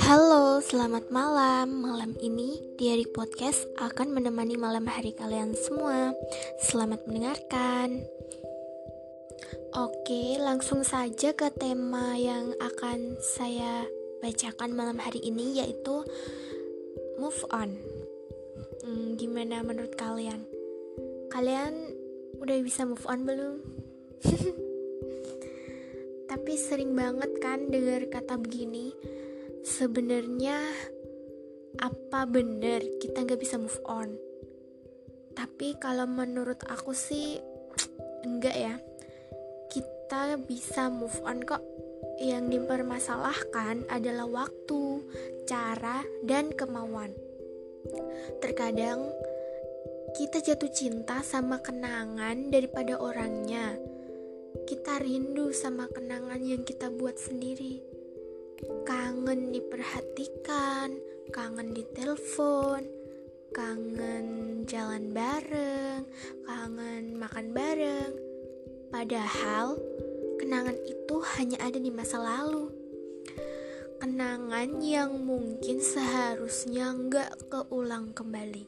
Halo, selamat malam. Malam ini Diary Podcast akan menemani malam hari kalian semua. Selamat mendengarkan. Oke, langsung saja ke tema yang akan saya bacakan malam hari ini yaitu move on. Hmm, gimana menurut kalian? Kalian udah bisa move on belum? Tapi sering banget kan dengar kata begini, sebenarnya apa bener kita nggak bisa move on tapi kalau menurut aku sih enggak ya kita bisa move on kok yang dipermasalahkan adalah waktu, cara, dan kemauan. Terkadang kita jatuh cinta sama kenangan daripada orangnya. Kita rindu sama kenangan yang kita buat sendiri kangen diperhatikan, kangen ditelepon, kangen jalan bareng, kangen makan bareng. Padahal kenangan itu hanya ada di masa lalu. Kenangan yang mungkin seharusnya nggak keulang kembali.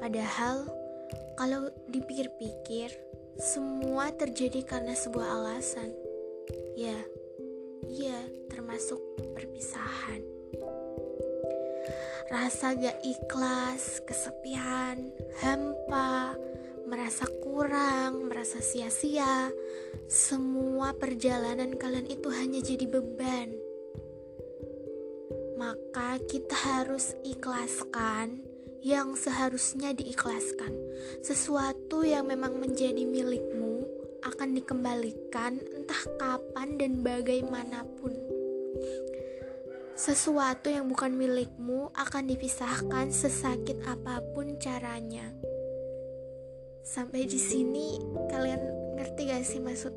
Padahal kalau dipikir-pikir, semua terjadi karena sebuah alasan. Ya, Iya, termasuk perpisahan. Rasa gak ikhlas, kesepian, hampa, merasa kurang, merasa sia-sia, semua perjalanan kalian itu hanya jadi beban. Maka kita harus ikhlaskan yang seharusnya diikhlaskan. Sesuatu yang memang menjadi milikmu akan dikembalikan entah kapan dan bagaimanapun. Sesuatu yang bukan milikmu akan dipisahkan sesakit apa pun caranya. Sampai di sini kalian ngerti gak sih maksud